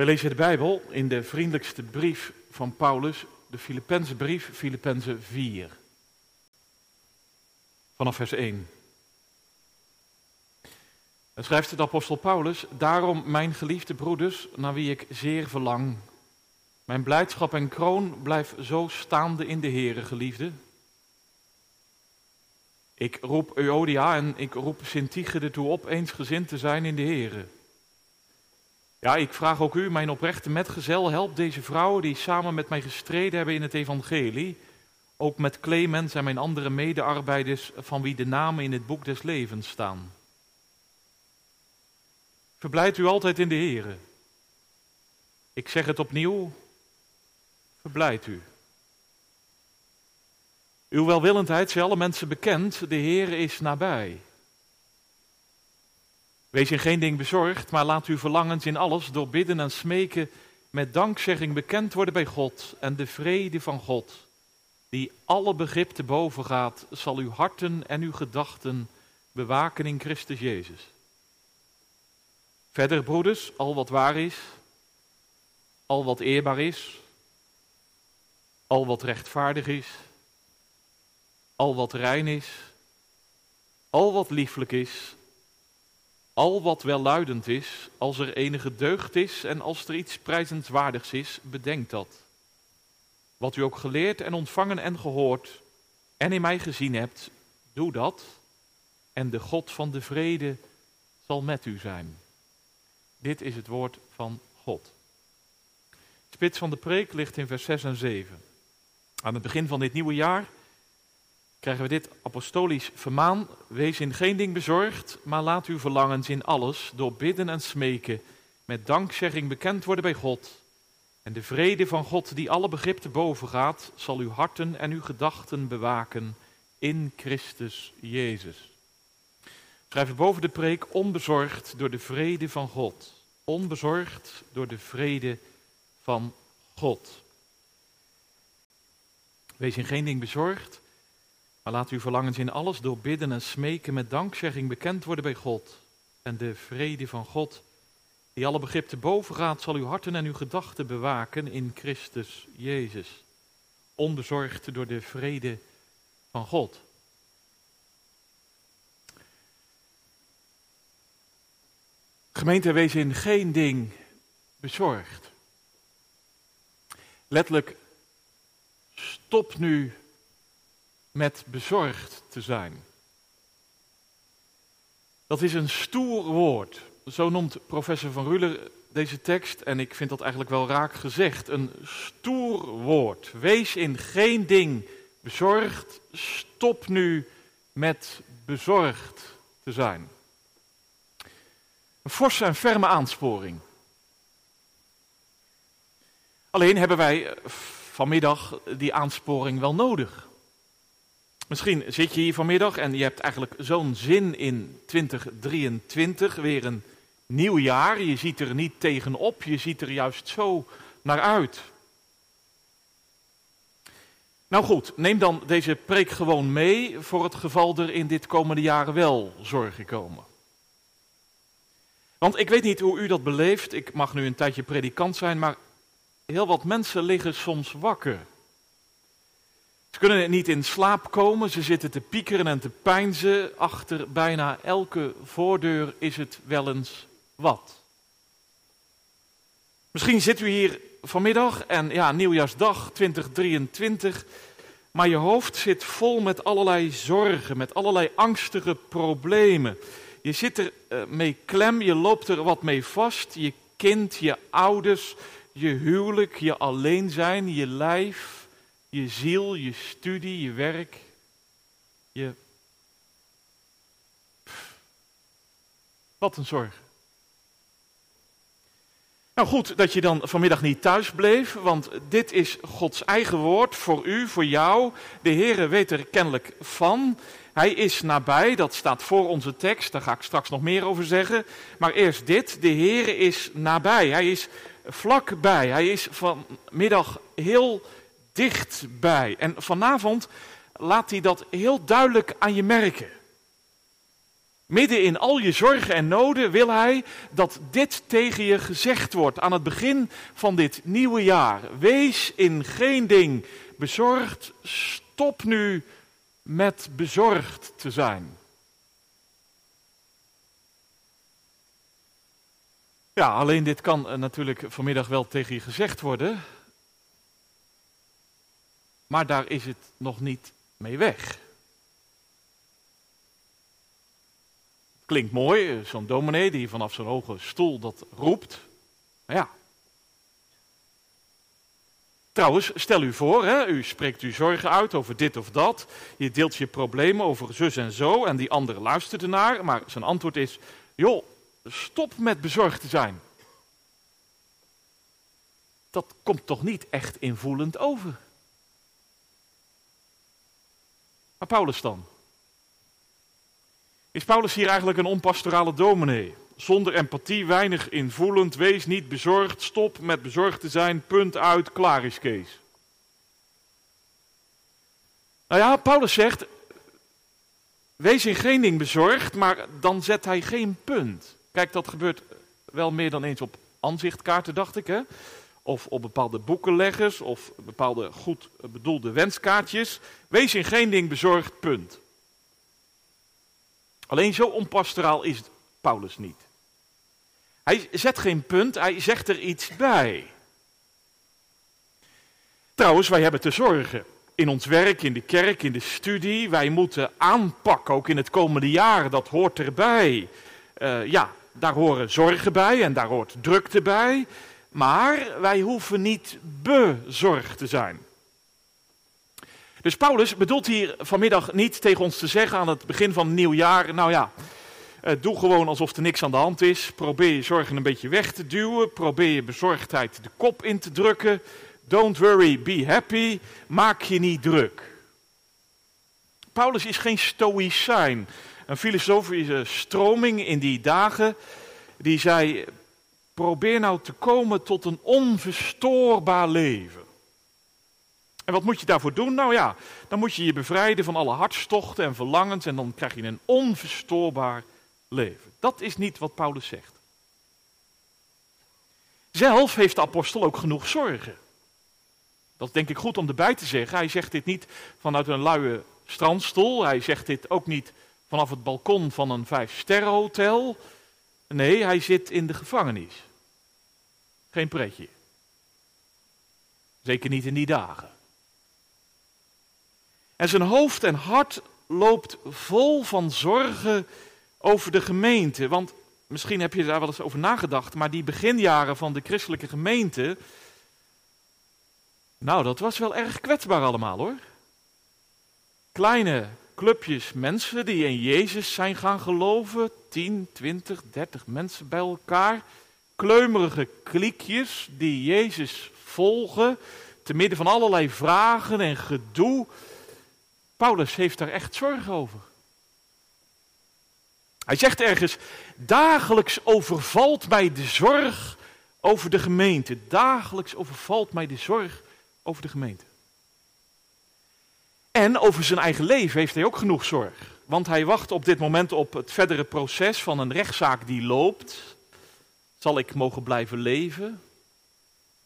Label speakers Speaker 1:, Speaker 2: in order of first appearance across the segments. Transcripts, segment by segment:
Speaker 1: Wij lezen de Bijbel in de vriendelijkste brief van Paulus, de Filippense brief, Filippense 4. Vanaf vers 1. Dan schrijft de apostel Paulus, daarom mijn geliefde broeders, naar wie ik zeer verlang. Mijn blijdschap en kroon blijf zo staande in de Here, geliefde. Ik roep Euodia en ik roep Sintige ertoe op eensgezind te zijn in de Here. Ja, ik vraag ook u, mijn oprechte metgezel, help deze vrouwen die samen met mij gestreden hebben in het evangelie. Ook met Clemens en mijn andere medearbeiders van wie de namen in het boek des levens staan. Verblijd u altijd in de Here. Ik zeg het opnieuw, verblijd u. Uw welwillendheid is alle mensen bekend, de Heer is nabij. Wees in geen ding bezorgd, maar laat uw verlangens in alles door bidden en smeken met dankzegging bekend worden bij God en de vrede van God, die alle begrip te boven gaat, zal uw harten en uw gedachten bewaken in Christus Jezus. Verder, broeders, al wat waar is, al wat eerbaar is, al wat rechtvaardig is, al wat rein is, al wat lieflijk is, al wat welluidend is, als er enige deugd is en als er iets prijzenswaardigs is, bedenk dat. Wat u ook geleerd en ontvangen en gehoord en in mij gezien hebt, doe dat en de God van de vrede zal met u zijn. Dit is het woord van God. spits van de preek ligt in vers 6 en 7. Aan het begin van dit nieuwe jaar krijgen we dit apostolisch vermaan. Wees in geen ding bezorgd, maar laat uw verlangens in alles door bidden en smeken met dankzegging bekend worden bij God. En de vrede van God, die alle begrip te boven gaat, zal uw harten en uw gedachten bewaken in Christus Jezus. Schrijf boven de preek onbezorgd door de vrede van God. Onbezorgd door de vrede van God. Wees in geen ding bezorgd, laat uw verlangens in alles door bidden en smeken met dankzegging bekend worden bij God. En de vrede van God, die alle begrip te boven gaat, zal uw harten en uw gedachten bewaken in Christus Jezus. Onbezorgd door de vrede van God. Gemeente, wees in geen ding bezorgd. Letterlijk, stop nu met bezorgd te zijn. Dat is een stoer woord. Zo noemt professor Van Ruler deze tekst, en ik vind dat eigenlijk wel raak gezegd. Een stoer woord. Wees in geen ding bezorgd. Stop nu met bezorgd te zijn. Een forse en ferme aansporing. Alleen hebben wij eh, vanmiddag die aansporing wel nodig. Misschien zit je hier vanmiddag en je hebt eigenlijk zo'n zin in 2023, weer een nieuw jaar. Je ziet er niet tegenop, je ziet er juist zo naar uit. Nou goed, neem dan deze preek gewoon mee voor het geval er in dit komende jaar wel zorgen komen. Want ik weet niet hoe u dat beleeft, ik mag nu een tijdje predikant zijn, maar heel wat mensen liggen soms wakker. Kunnen niet in slaap komen, ze zitten te piekeren en te pijnzen. Achter bijna elke voordeur is het wel eens wat. Misschien zit u hier vanmiddag en ja, nieuwjaarsdag 2023, maar je hoofd zit vol met allerlei zorgen, met allerlei angstige problemen. Je zit er uh, mee klem, je loopt er wat mee vast, je kind, je ouders, je huwelijk, je alleen zijn, je lijf je ziel, je studie, je werk, je. wat een zorg. Nou goed dat je dan vanmiddag niet thuis bleef, want dit is Gods eigen woord voor u, voor jou. De Heere weet er kennelijk van. Hij is nabij, dat staat voor onze tekst, daar ga ik straks nog meer over zeggen. Maar eerst dit, de Heere is nabij, hij is vlakbij, hij is vanmiddag heel dichtbij. En vanavond laat hij dat heel duidelijk aan je merken. Midden in al je zorgen en noden wil hij dat dit tegen je gezegd wordt aan het begin van dit nieuwe jaar. Wees in geen ding bezorgd. Stop nu met bezorgd te zijn. Ja, alleen dit kan eh, natuurlijk vanmiddag wel tegen je gezegd worden. Maar daar is het nog niet mee weg. Klinkt mooi, eh, zo'n dominee die vanaf zijn hoge stoel dat roept. Maar ja. Trouwens, stel u voor, hè, u spreekt uw zorgen uit over dit of dat. Je deelt je problemen over zus en zo en die andere luistert ernaar. Maar zijn antwoord is, joh, stop met bezorgd te zijn. Dat komt toch niet echt invoelend over. Maar Paulus dan? Is Paulus hier eigenlijk een onpastorale dominee? Zonder empathie, weinig invoelend, wees niet bezorgd, stop met bezorgd te zijn, punt uit, klaar is Kees. Nou ja, Paulus zegt, wees in geen ding bezorgd, maar dan zet hij geen punt. Kijk, dat gebeurt wel meer dan eens op aanzichtkaarten, dacht ik. Hè? Of op bepaalde boekenleggers, of bepaalde goed bedoelde wenskaartjes. Wees in geen ding bezorgd, punt. Alleen zo onpastoraal is Paulus niet. Hij zet geen punt, hij zegt er iets bij. Trouwens, wij hebben te zorgen. In ons werk, in de kerk, in de studie. Wij moeten aanpakken, ook in het komende jaar. Dat hoort erbij. Uh, ja, daar horen zorgen bij en daar hoort drukte bij. Maar wij hoeven niet bezorgd te zijn. Dus Paulus bedoelt hier vanmiddag niet tegen ons te zeggen aan het begin van het nieuw jaar, nou ja, eh, doe gewoon alsof er niks aan de hand is. Probeer je zorgen een beetje weg te duwen. Probeer je bezorgdheid de kop in te drukken. Don't worry, be happy. Maak je niet druk. Paulus is geen stoïcijn. Een filosofische stroming in die dagen die zei: probeer nou te komen tot een onverstoorbaar leven. En wat moet je daarvoor doen? Nou ja, dan moet je je bevrijden van alle hartstochten en verlangens en dan krijg je een onverstoorbaar leven. Dat is niet wat Paulus zegt. Zelf heeft de apostel ook genoeg zorgen. Dat is denk ik goed om erbij te zeggen. Hij zegt dit niet vanuit een luie strandstoel. Hij zegt dit ook niet vanaf het balkon van een vijfsterrenhotel. Nee, hij zit in de gevangenis. Geen pretje. Zeker niet in die dagen. En zijn hoofd en hart loopt vol van zorgen over de gemeente. Want misschien heb je daar wel eens over nagedacht, maar die beginjaren van de christelijke gemeente. Nou, dat was wel erg kwetsbaar allemaal hoor. Kleine clubjes mensen die in Jezus zijn gaan geloven. 10, 20, 30 mensen bij elkaar. Kleumerige kliekjes die Jezus volgen. Te midden van allerlei vragen en gedoe. Paulus heeft daar echt zorgen over. Hij zegt ergens, dagelijks overvalt mij de zorg over de gemeente. Dagelijks overvalt mij de zorg over de gemeente. En over zijn eigen leven heeft hij ook genoeg zorg. Want hij wacht op dit moment op het verdere proces van een rechtszaak die loopt. Zal ik mogen blijven leven?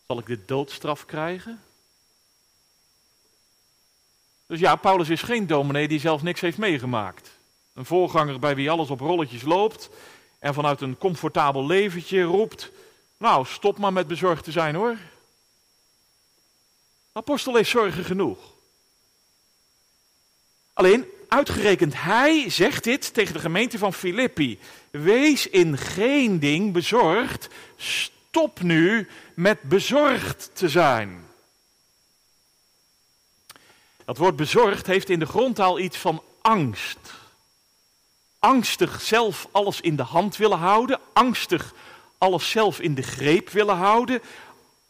Speaker 1: Zal ik de doodstraf krijgen? Dus ja, Paulus is geen dominee die zelf niks heeft meegemaakt. Een voorganger bij wie alles op rolletjes loopt en vanuit een comfortabel leventje roept: Nou, stop maar met bezorgd te zijn hoor. Apostel heeft zorgen genoeg. Alleen, uitgerekend hij zegt dit tegen de gemeente van Filippi. Wees in geen ding bezorgd. Stop nu met bezorgd te zijn. Dat woord bezorgd heeft in de grondtaal iets van angst. Angstig zelf alles in de hand willen houden, angstig alles zelf in de greep willen houden,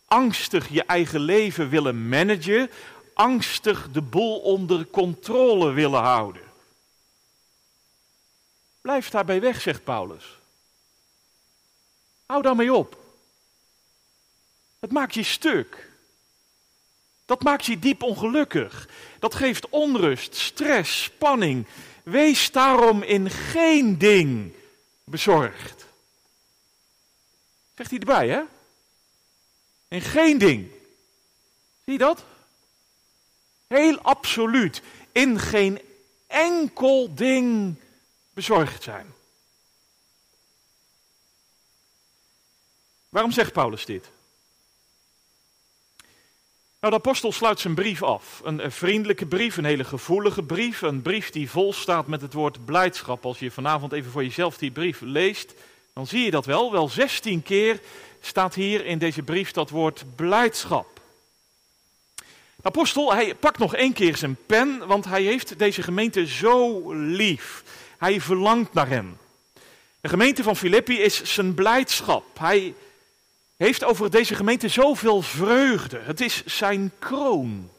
Speaker 1: angstig je eigen leven willen managen, angstig de boel onder controle willen houden. Blijf daarbij weg, zegt Paulus. Hou daarmee op. Het maakt je stuk. Dat maakt je diep ongelukkig. Dat geeft onrust, stress, spanning. Wees daarom in geen ding bezorgd. Zegt hij erbij, hè? In geen ding. Zie je dat? Heel absoluut. In geen enkel ding bezorgd zijn. Waarom zegt Paulus dit? Nou, de apostel sluit zijn brief af. Een, een, vriendelijke brief, een hele gevoelige brief. Een brief die vol staat met het woord blijdschap. Als je vanavond even voor jezelf die brief leest, dan zie je dat wel. Wel 16 keer staat hier in deze brief dat woord blijdschap. Apostel, hij pakt nog één keer zijn pen, want hij heeft deze gemeente zo lief. Hij verlangt naar hem. De gemeente van Filippi is zijn blijdschap. Hij heeft over deze gemeente zoveel vreugde. Het is zijn kroon.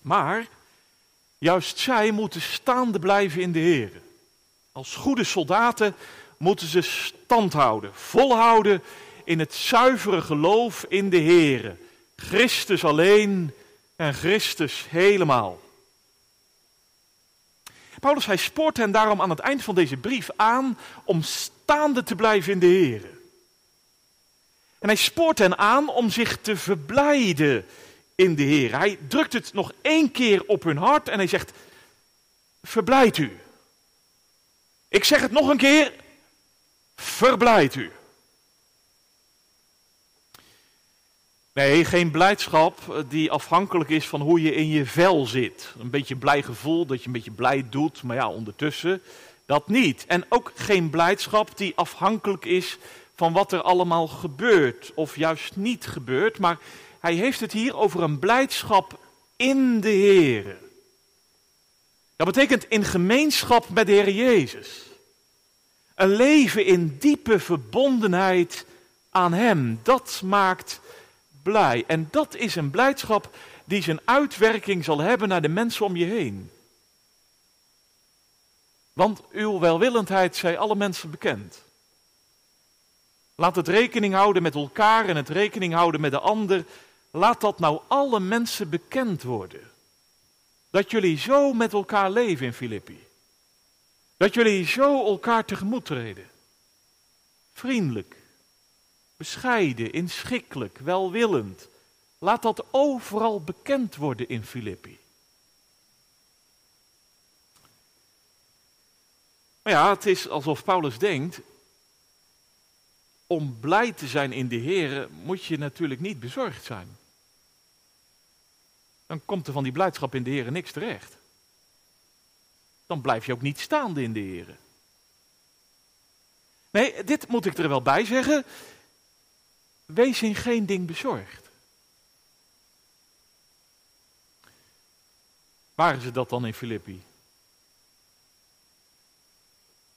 Speaker 1: Maar juist zij moeten staande blijven in de Heer. Als goede soldaten moeten ze stand houden, volhouden in het zuivere geloof in de Heer. Christus alleen en Christus helemaal. Paulus hij spoort hen daarom aan het eind van deze brief aan om staande te blijven in de Heer. En hij spoort hen aan om zich te verblijden in de Heer. Hij drukt het nog één keer op hun hart en hij zegt: Verblijd u. Ik zeg het nog een keer: Verblijd u. Nee, geen blijdschap die afhankelijk is van hoe je in je vel zit. Een beetje blij gevoel, dat je een beetje blij doet, maar ja, ondertussen dat niet. En ook geen blijdschap die afhankelijk is van wat er allemaal gebeurt of juist niet gebeurt, maar hij heeft het hier over een blijdschap in de Heer. Dat betekent in gemeenschap met de Heer Jezus. Een leven in diepe verbondenheid aan Hem, dat maakt blij. En dat is een blijdschap die zijn uitwerking zal hebben naar de mensen om je heen. Want uw welwillendheid zij alle mensen bekend. Laat het rekening houden met elkaar en het rekening houden met de ander. Laat dat nou alle mensen bekend worden. Dat jullie zo met elkaar leven in Filippi. Dat jullie zo elkaar tegemoet treden. Vriendelijk, bescheiden, inschikkelijk, welwillend. Laat dat overal bekend worden in Filippi. Maar ja, het is alsof Paulus denkt, om blij te zijn in de Heer moet je natuurlijk niet bezorgd zijn. Dan komt er van die blijdschap in de Heer niks terecht. Dan blijf je ook niet staande in de Heer. Nee, dit moet ik er wel bij zeggen. Wees in geen ding bezorgd. Waren ze dat dan in Filippi?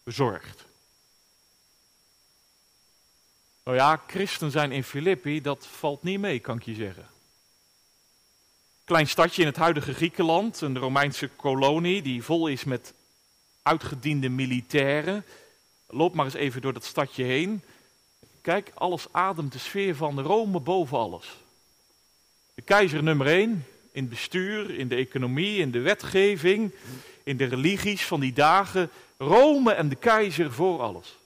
Speaker 1: Bezorgd. Nou ja, christen zijn in Filippi, dat valt niet mee, kan ik je zeggen. Klein stadje in het huidige Griekenland, een Romeinse kolonie die vol is met uitgediende militairen. Loop maar eens even door dat stadje heen. Kijk, alles ademt de sfeer van Rome boven alles. De keizer nummer één in het bestuur, in de economie, in de wetgeving, in de religies van die dagen. Rome en de keizer voor alles.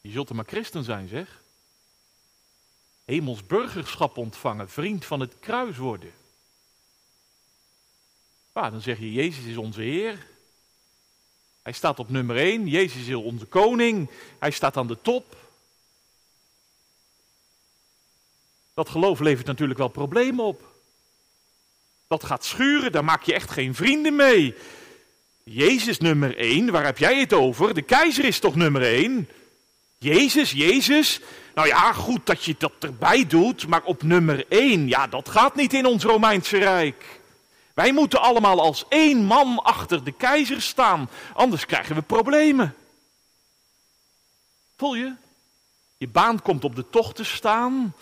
Speaker 1: Je zult er maar christen zijn, zeg. Hemels burgerschap ontvangen, vriend van het kruis worden. Nou, dan zeg je, Jezus is onze Heer. Hij staat op nummer 1, Jezus is onze koning, hij staat aan de top. Dat geloof levert natuurlijk wel problemen op. Dat gaat schuren, daar maak je echt geen vrienden mee. Jezus nummer 1, waar heb jij het over? De keizer is toch nummer 1? Jezus, Jezus. Nou ja, goed dat je dat erbij doet, maar op nummer één, ja, dat gaat niet in ons Romeinse Rijk. Wij moeten allemaal als één man achter de keizer staan, anders krijgen we problemen. Voel je? Je baan komt op de tocht te staan.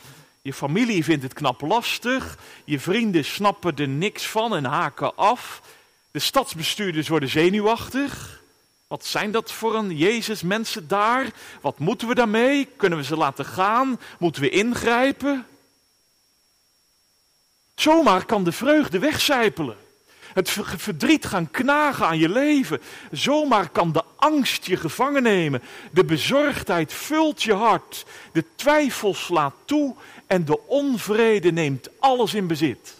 Speaker 1: Je familie vindt het knap lastig. Je vrienden snappen er niks van en haken af. De stadsbestuurders worden zenuwachtig. Wat zijn dat voor een Jezus mensen daar? Wat moeten we daarmee? Kunnen we ze laten gaan? Moeten we ingrijpen? Zomaar kan de vreugde wegcijpelen. Het verdriet gaan knagen aan je leven. Zomaar kan de angst je gevangen nemen. De bezorgdheid vult je hart. De twijfel slaat toe en de onvrede neemt alles in bezit.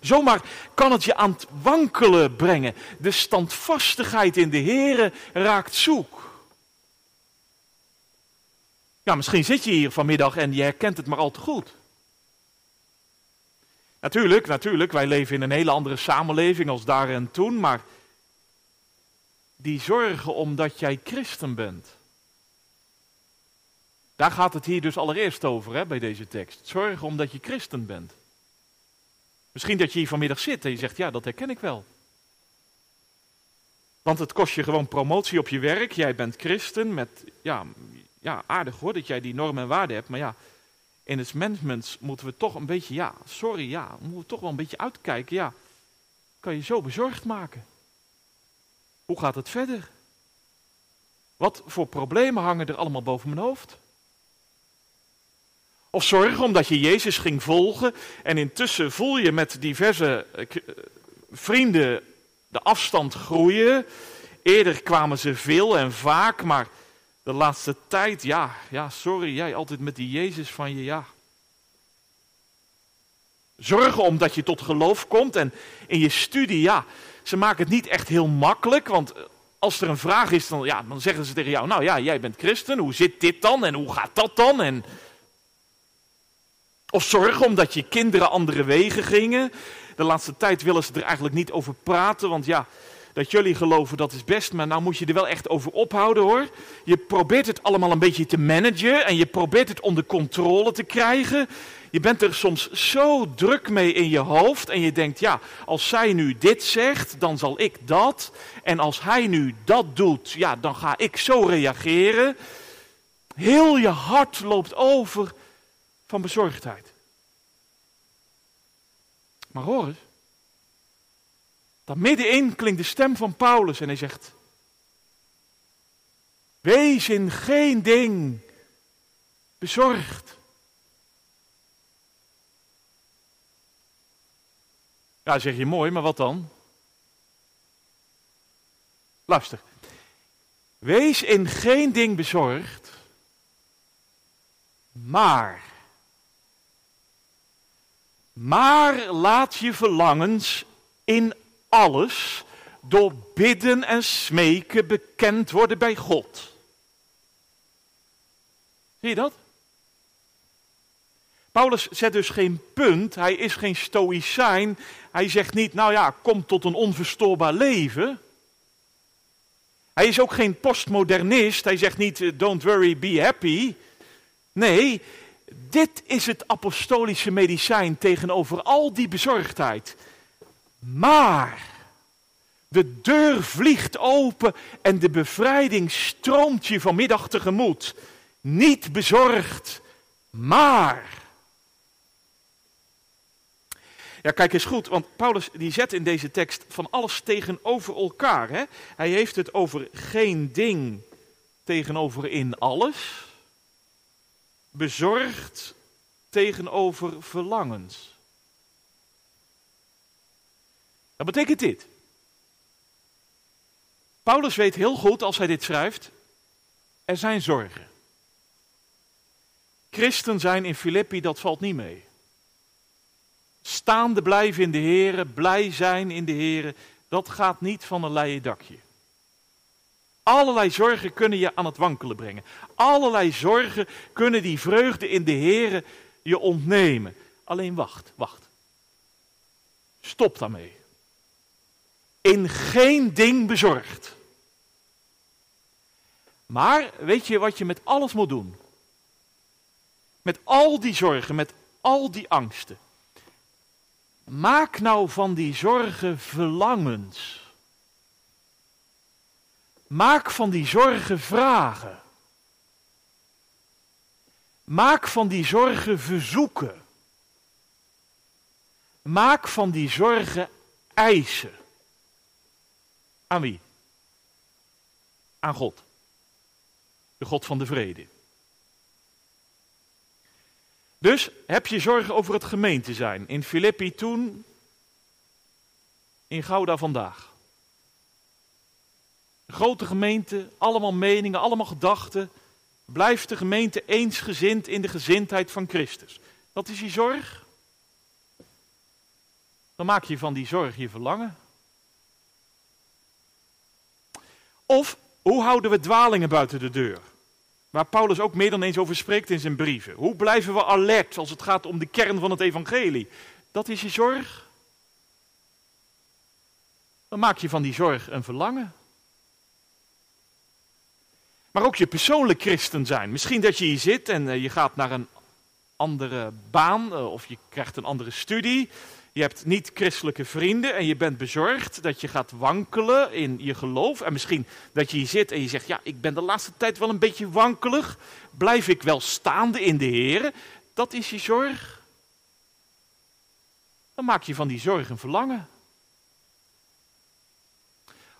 Speaker 1: Zomaar kan het je aan het wankelen brengen. De standvastigheid in de Here raakt zoek. Ja, misschien zit je hier vanmiddag en je herkent het maar al te goed. Natuurlijk, natuurlijk, wij leven in een hele andere samenleving als daar en toen, maar die zorgen omdat jij christen bent. Daar gaat het hier dus allereerst over hè, bij deze tekst. Zorgen omdat je christen bent. Misschien dat je hier vanmiddag zit en je zegt, ja, dat herken ik wel. Want het kost je gewoon promotie op je werk. Jij bent christen met, ja, ja aardig hoor dat jij die normen en waarden hebt. Maar ja, in het management moeten we toch een beetje, ja, sorry, ja, moeten we toch wel een beetje uitkijken. Ja, kan je zo bezorgd maken. Hoe gaat het verder? Wat voor problemen hangen er allemaal boven mijn hoofd? Of zorgen omdat je Jezus ging volgen en intussen voel je met diverse eh, eh, vrienden de afstand groeien. Eerder kwamen ze veel en vaak, maar de laatste tijd, ja, ja, sorry, jij altijd met die Jezus van je, ja. Zorgen omdat je tot geloof komt en in je studie, ja, ze maken het niet echt heel makkelijk, want eh, als er een vraag is, dan, ja, dan zeggen ze tegen jou, nou ja, jij bent christen, hoe zit dit dan en hoe gaat dat dan? En of zorgen omdat je kinderen andere wegen gingen. De laatste tijd willen ze er eigenlijk niet over praten, want ja, dat jullie geloven dat is best, maar nou moet je er wel echt over ophouden hoor. Je probeert het allemaal een beetje te managen en je probeert het onder controle te krijgen. Je bent er soms zo druk mee in je hoofd en je denkt, ja, als zij nu dit zegt, dan zal ik dat. En als hij nu dat doet, ja, dan ga ik zo reageren. Heel je hart loopt over van bezorgdheid. Maar hoor eens, dan middenin klinkt de stem van Paulus en hij zegt, wees in geen ding bezorgd. Ja, zeg je mooi, maar wat dan? Luister. Wees in geen ding bezorgd, maar. Maar laat je verlangens in alles door bidden en smeken bekend worden bij God. Zie je dat? Paulus zet dus geen punt, hij is geen stoïcijn. Hij zegt niet, nou ja, kom tot een onverstoorbaar leven. Hij is ook geen postmodernist, hij zegt niet, don't worry, be happy. Nee, dit is het apostolische medicijn tegenover al die bezorgdheid. Maar de deur vliegt open en de bevrijding stroomt je vanmiddag tegemoet. Niet bezorgd, maar. Ja, kijk eens goed, want Paulus die zet in deze tekst van alles tegenover elkaar. Hè? Hij heeft het over geen ding tegenover in alles bezorgd tegenover verlangens. Dat betekent dit. Paulus weet heel goed als hij dit schrijft, er zijn zorgen. Christen zijn in Filippi, dat valt niet mee. Staande blijven in de Here, blij zijn in de Here, dat gaat niet van een leien dakje. Allerlei zorgen kunnen je aan het wankelen brengen. Allerlei zorgen kunnen die vreugde in de Here je ontnemen. Alleen wacht, wacht. Stop daarmee. In geen ding bezorgd. Maar weet je wat je met alles moet doen? Met al die zorgen, met al die angsten. Maak nou van die zorgen verlangens. Maak van die zorgen vragen. Maak van die zorgen verzoeken. Maak van die zorgen eisen. Aan wie? Aan God. De God van de vrede. Dus heb je zorgen over het gemeente zijn. In Filippi toen in Gouda vandaag. Grote gemeente, allemaal meningen, allemaal gedachten. Blijft de gemeente eensgezind in de gezindheid van Christus? Dat is je zorg? Dan maak je van die zorg je verlangen. Of hoe houden we dwalingen buiten de deur? Waar Paulus ook meer dan eens over spreekt in zijn brieven. Hoe blijven we alert als het gaat om de kern van het evangelie? Dat is je zorg. Dan maak je van die zorg een verlangen. Maar ook je persoonlijk christen zijn. Misschien dat je hier zit en eh, je gaat naar een andere baan eh, of je krijgt een andere studie. Je hebt niet christelijke vrienden en je bent bezorgd dat je gaat wankelen in je geloof. En misschien dat je hier zit en je zegt, ja, ik ben de laatste tijd wel een beetje wankelig. Blijf ik wel staande in de Heer? Dat is je zorg. Dan maak je van die zorg een verlangen.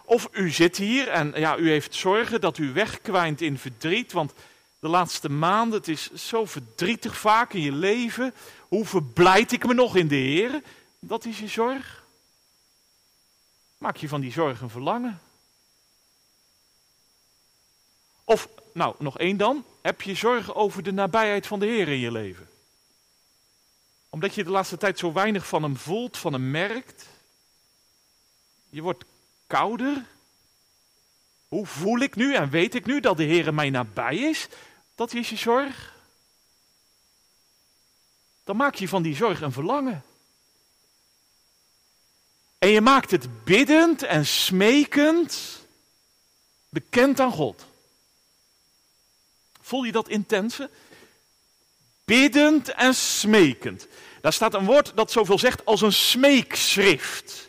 Speaker 1: Of u zit hier en ja, u heeft zorgen dat u wegkwijnt in verdriet, want de laatste maanden, het is zo verdrietig vaak in je leven. Hoe verblijd ik me nog in de Heer? Dat is je zorg. Maak je van die zorg een verlangen. Of, nou, nog één dan. Heb je zorgen over de nabijheid van de Heer in je leven? Omdat je de laatste tijd zo weinig van hem voelt, van hem merkt. Je wordt kouder. Hoe voel ik nu en weet ik nu dat de Heer mij nabij is? Dat is je zorg. Dan maak je van die zorg een verlangen. En je maakt het biddend en smekend bekend aan God. Voel je dat intense? Biddend en smekend. Daar staat een woord dat zoveel zegt als een smeekschrift.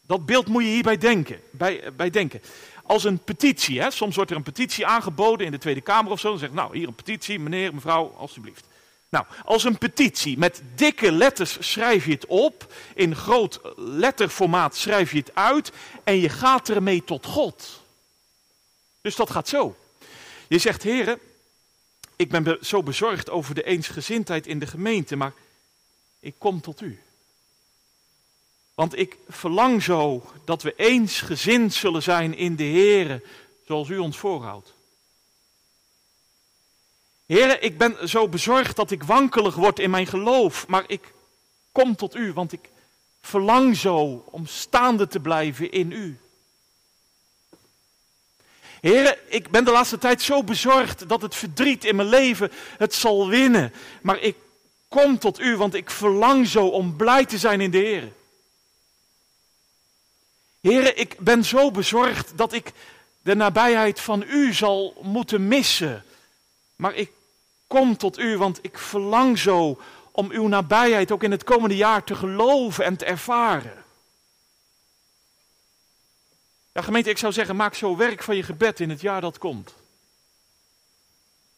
Speaker 1: Dat beeld moet je hierbij denken. Bij, bij denken. Als een petitie. Hè? Soms wordt er een petitie aangeboden in de Tweede Kamer of zo. Dan zegt nou, hier een petitie, meneer, mevrouw, alstublieft. Nou, als een petitie met dikke letters schrijf je het op, in groot letterformaat schrijf je het uit en je gaat ermee tot God. Dus dat gaat zo. Je zegt, heren, ik ben zo bezorgd over de eensgezindheid in de gemeente, maar ik kom tot u. Want ik verlang zo dat we eensgezind zullen zijn in de Here, zoals u ons voorhoudt. Heren, ik ben zo bezorgd dat ik wankelig word in mijn geloof, maar ik kom tot u, want ik verlang zo om staande te blijven in u. Heren, ik ben de laatste tijd zo bezorgd dat het verdriet in mijn leven het zal winnen, maar ik kom tot u, want ik verlang zo om blij te zijn in de Heer. Heren, ik ben zo bezorgd dat ik de nabijheid van u zal moeten missen. Maar ik kom tot u, want ik verlang zo om uw nabijheid ook in het komende jaar te geloven en te ervaren. Ja, gemeente, ik zou zeggen, maak zo werk van je gebed in het jaar dat komt.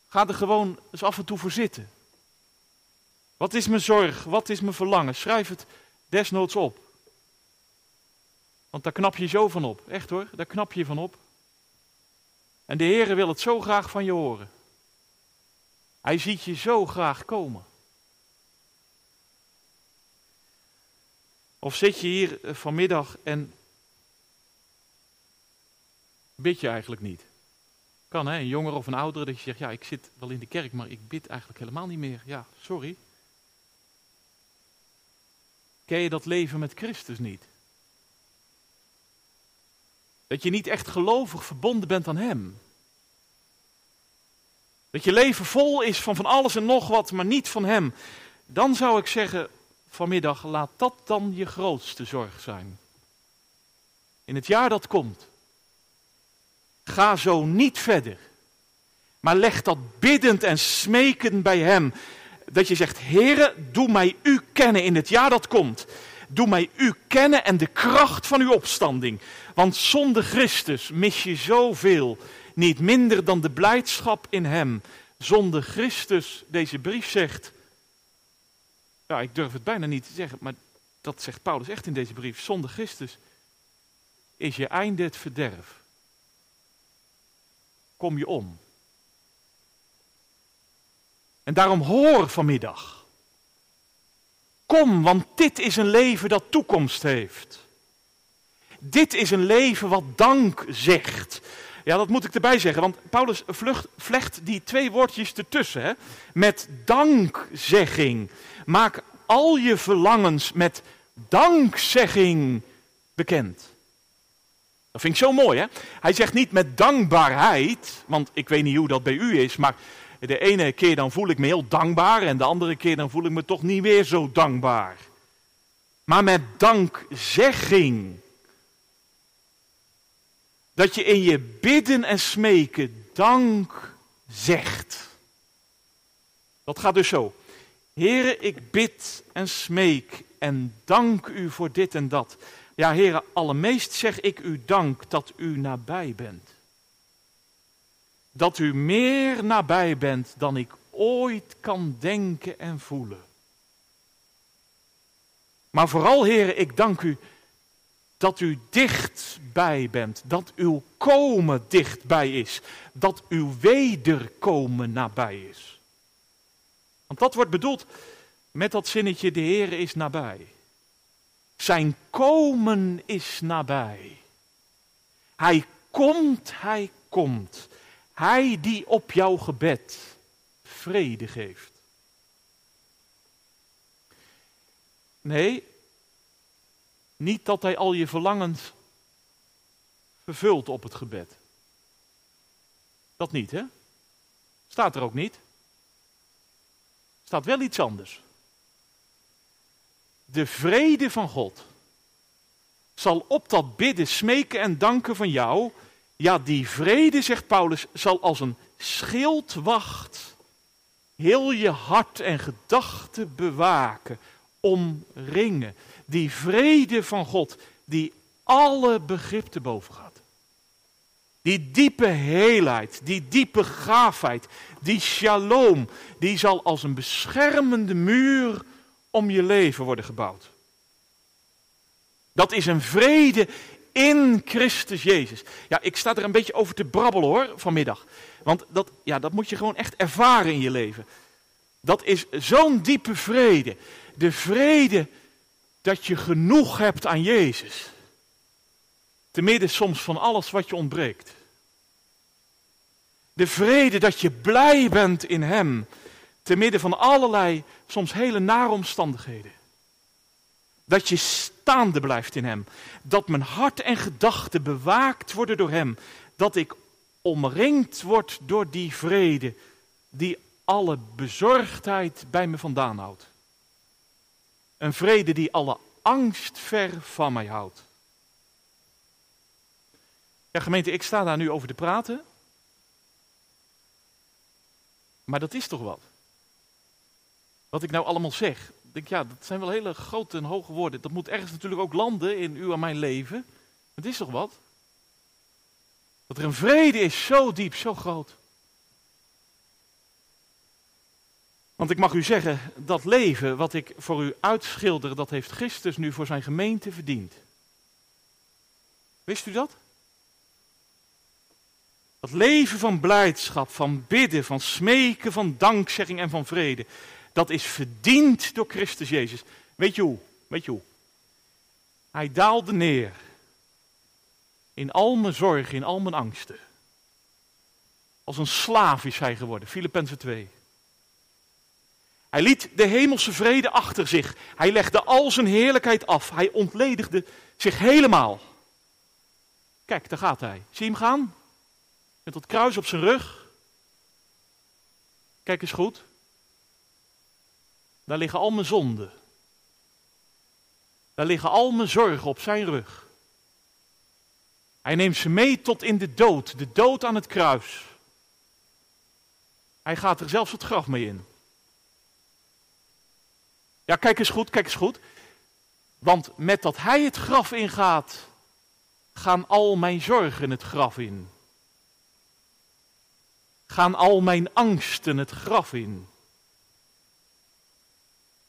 Speaker 1: Ga er gewoon eens af en toe voor zitten. Wat is mijn zorg? Wat is mijn verlangen? Schrijf het desnoods op. Want daar knap je zo van op. Echt hoor, daar knap je van op. En de Heere wil het zo graag van je horen. Hij ziet je zo graag komen. Of zit je hier eh, vanmiddag en bid je eigenlijk niet? Kan hè, een jonger of een oudere dat je zegt, ja ik zit wel in de kerk, maar ik bid eigenlijk helemaal niet meer. Ja, sorry. Ken je dat leven met Christus niet? Dat je niet echt gelovig verbonden bent aan Hem. Dat je leven vol is van van alles en nog wat, maar niet van Hem. Dan zou ik zeggen vanmiddag, laat dat dan je grootste zorg zijn. In het jaar dat komt. Ga zo niet verder. Maar leg dat biddend en smekend bij Hem. Dat je zegt, Heere, doe mij U kennen in het jaar dat komt. Doe mij U kennen en de kracht van uw opstanding. Want zonder Christus mis je zoveel. Niet minder dan de blijdschap in Hem. Zonder Christus, deze brief zegt. Ja, ik durf het bijna niet te zeggen, maar dat zegt Paulus echt in deze brief. Zonder Christus is je einde het verderf. Kom je om. En daarom hoor vanmiddag. Kom, want dit is een leven dat toekomst heeft. Dit is een leven wat dank zegt. Ja, dat moet ik erbij zeggen, want Paulus vlucht, vlecht die twee woordjes ertussen. Hè? Met dankzegging. Maak al je verlangens met dankzegging bekend. Dat vind ik zo mooi, hè? Hij zegt niet met dankbaarheid, want ik weet niet hoe dat bij u is, maar de ene keer dan voel ik me heel dankbaar en de andere keer dan voel ik me toch niet weer zo dankbaar. Maar met dankzegging. Dat je in je bidden en smeken dank zegt. Dat gaat dus zo. Heren, ik bid en smeek en dank u voor dit en dat. Ja, heren, allermeest zeg ik u dank dat u nabij bent. Dat u meer nabij bent dan ik ooit kan denken en voelen. Maar vooral, heren, ik dank u dat u dichtbij bent, dat uw komen dichtbij is, dat uw wederkomen nabij is. Want dat wordt bedoeld met dat zinnetje, de Heer is nabij. Zijn komen is nabij. Hij komt, hij komt. Hij die op jouw gebed vrede geeft. Nee, niet dat hij al je verlangens vervult op het gebed. Dat niet, hè? Staat er ook niet. Staat wel iets anders. De vrede van God zal op dat bidden, smeken en danken van jou. Ja, die vrede, zegt Paulus, zal als een schildwacht heel je hart en gedachten bewaken, omringen. Die vrede van God, die alle begrip te boven gaat. Die diepe heelheid, die diepe gaafheid, die shalom, die zal als een beschermende muur om je leven worden gebouwd. Dat is een vrede in Christus Jezus. Ja, ik sta er een beetje over te brabbelen hoor, vanmiddag. Want dat, ja, dat moet je gewoon echt ervaren in je leven. Dat is zo'n diepe vrede. De vrede dat je genoeg hebt aan Jezus. Te midden soms van alles wat je ontbreekt. De vrede dat je blij bent in Hem. Te midden van allerlei, soms hele nare omstandigheden. Dat je staande blijft in Hem. Dat mijn hart en gedachten bewaakt worden door Hem. Dat ik omringd word door die vrede die alle bezorgdheid bij me vandaan houdt. Een vrede die alle angst ver van mij houdt. Ja, gemeente, ik sta daar nu over te praten. Maar dat is toch wat? Wat ik nou allemaal zeg. Ik denk, ja, dat zijn wel hele grote en hoge woorden. Dat moet ergens natuurlijk ook landen in uw en mijn leven. Het is toch wat? Dat er een vrede is zo diep, zo groot. Want ik mag u zeggen, dat leven wat ik voor u uitschilder, dat heeft Christus nu voor zijn gemeente verdiend. Wist u dat? Dat leven van blijdschap, van bidden, van smeken, van dankzegging en van vrede, dat is verdiend door Christus Jezus. Weet je hoe? Weet je hoe? Hij daalde neer in al mijn zorgen, in al mijn angsten. Als een slaaf is hij geworden, Filippenzen 2. Hij liet de hemelse vrede achter zich. Hij legde al zijn heerlijkheid af. Hij ontledigde zich helemaal. Kijk, daar gaat hij. Zie hem gaan? Met dat kruis op zijn rug. Kijk eens goed. Daar liggen al mijn zonden. Daar liggen al mijn zorgen op zijn rug. Hij neemt ze mee tot in de dood, de dood aan het kruis. Hij gaat er zelfs het graf mee in. Ja, kijk eens goed, kijk eens goed. Want met dat hij het graf ingaat, gaan al mijn zorgen het graf in. Gaan al mijn angsten het graf in.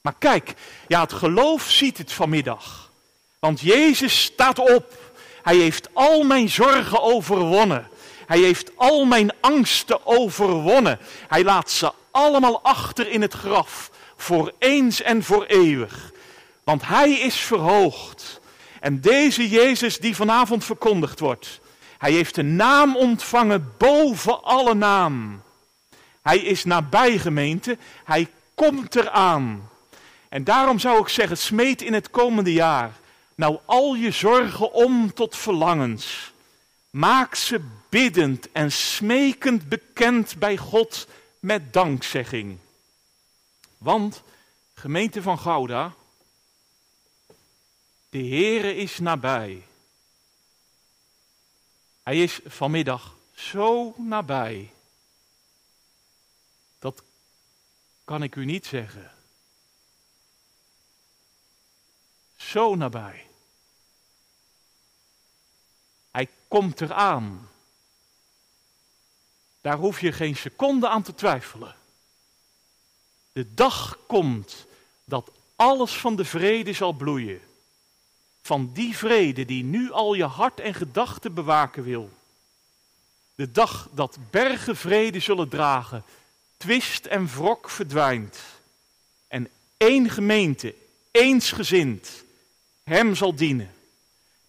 Speaker 1: Maar kijk, ja, het geloof ziet het vanmiddag. Want Jezus staat op. Hij heeft al mijn zorgen overwonnen. Hij heeft al mijn angsten overwonnen. Hij laat ze allemaal achter in het graf voor eens en voor eeuwig. Want hij is verhoogd En deze Jezus die vanavond verkondigd wordt, hij heeft een naam ontvangen boven alle naam. Hij is nabij gemeente, hij komt eraan. En daarom zou ik zeggen, smeet in het komende jaar nou al je zorgen om tot verlangens. Maak ze biddend en smekend bekend bij God met dankzegging. Want, gemeente van Gouda, de Heere is nabij. Hij is vanmiddag zo nabij. Dat kan ik u niet zeggen. Zo nabij. Hij komt eraan. Daar hoef je geen seconde aan te twijfelen. De dag komt dat alles van de vrede zal bloeien. Van die vrede die nu al je hart en gedachten bewaken wil. De dag dat bergen vrede zullen dragen, twist en wrok verdwijnt. En één gemeente, eensgezind, hem zal dienen.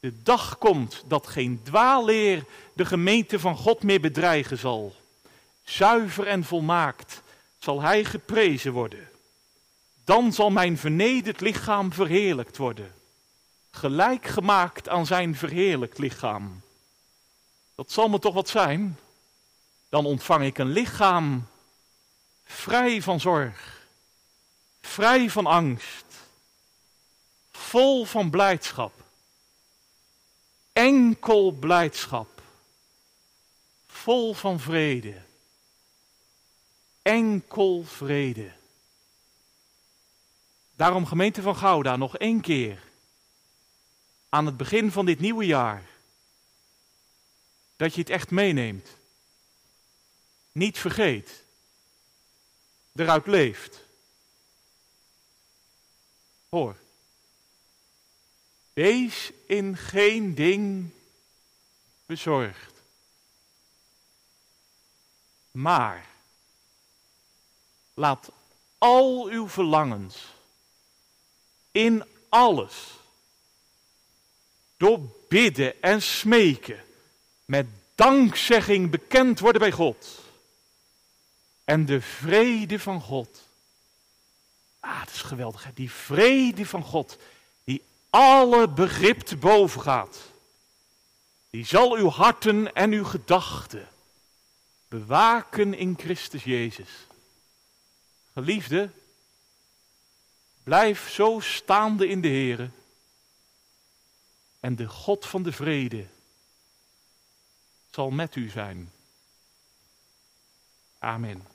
Speaker 1: De dag komt dat geen dwaalleer de gemeente van God meer bedreigen zal. Zuiver en volmaakt zal hij geprezen worden. Dan zal mijn vernederd lichaam verheerlijkt worden. Gelijk gemaakt aan zijn verheerlijkt lichaam. Dat zal me toch wat zijn? Dan ontvang ik een lichaam vrij van zorg, vrij van angst, vol van blijdschap. Enkel blijdschap, vol van vrede enkel vrede. Daarom gemeente van Gouda nog één keer aan het begin van dit nieuwe jaar. Dat je het echt meeneemt. Niet vergeet. Eruit leeft. Hoor. Wees in geen ding bezorgd. Maar Laat al uw verlangens in alles door bidden en smeken met dankzegging bekend worden bij God. En de vrede van God. Ah, dat is geweldig. Hè? Die vrede van God, die alle begrip te boven gaat. Die zal uw harten en uw gedachten bewaken in Christus Jezus. Geliefde, blijf zo staande in de Heer. En de God van de vrede zal met u zijn. Amen.